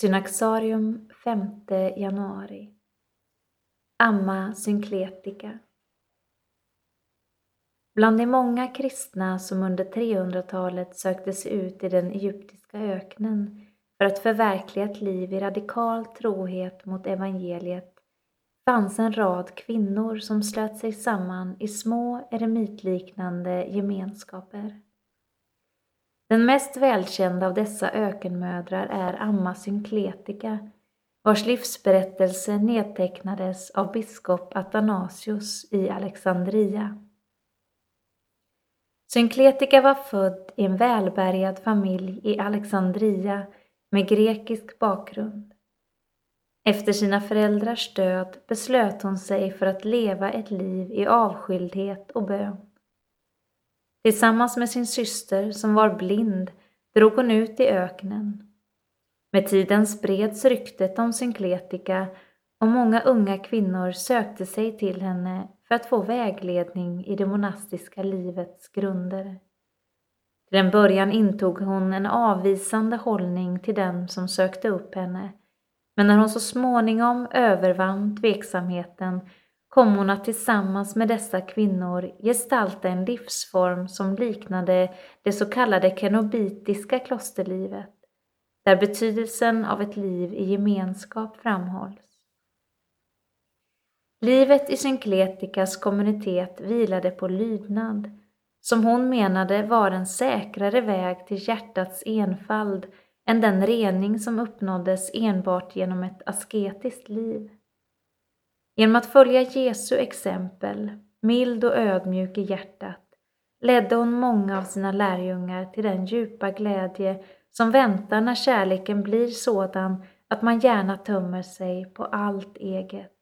Synaxarium 5 januari Amma Synkletica Bland de många kristna som under 300-talet sökte sig ut i den egyptiska öknen för att förverkliga ett liv i radikal trohet mot evangeliet fanns en rad kvinnor som slöt sig samman i små eremitliknande gemenskaper. Den mest välkända av dessa ökenmödrar är Amma Synkletika, vars livsberättelse nedtecknades av biskop Athanasius i Alexandria. Synkletika var född i en välbärgad familj i Alexandria med grekisk bakgrund. Efter sina föräldrars död beslöt hon sig för att leva ett liv i avskildhet och bön. Tillsammans med sin syster som var blind drog hon ut i öknen. Med tiden spreds ryktet om synkletika, och många unga kvinnor sökte sig till henne för att få vägledning i det monastiska livets grunder. Till en början intog hon en avvisande hållning till den som sökte upp henne, men när hon så småningom övervann tveksamheten kom hon att tillsammans med dessa kvinnor gestalta en livsform som liknade det så kallade kenobitiska klosterlivet, där betydelsen av ett liv i gemenskap framhålls. Livet i Synkletikas kommunitet vilade på lydnad, som hon menade var en säkrare väg till hjärtats enfald än den rening som uppnåddes enbart genom ett asketiskt liv. Genom att följa Jesu exempel, mild och ödmjuk i hjärtat, ledde hon många av sina lärjungar till den djupa glädje som väntar när kärleken blir sådan att man gärna tömmer sig på allt eget.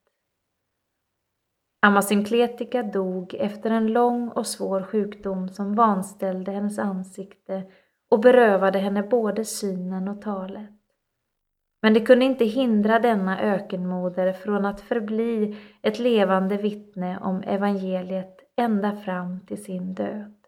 Amasynkletika dog efter en lång och svår sjukdom som vanställde hennes ansikte och berövade henne både synen och talet. Men det kunde inte hindra denna ökenmoder från att förbli ett levande vittne om evangeliet ända fram till sin död.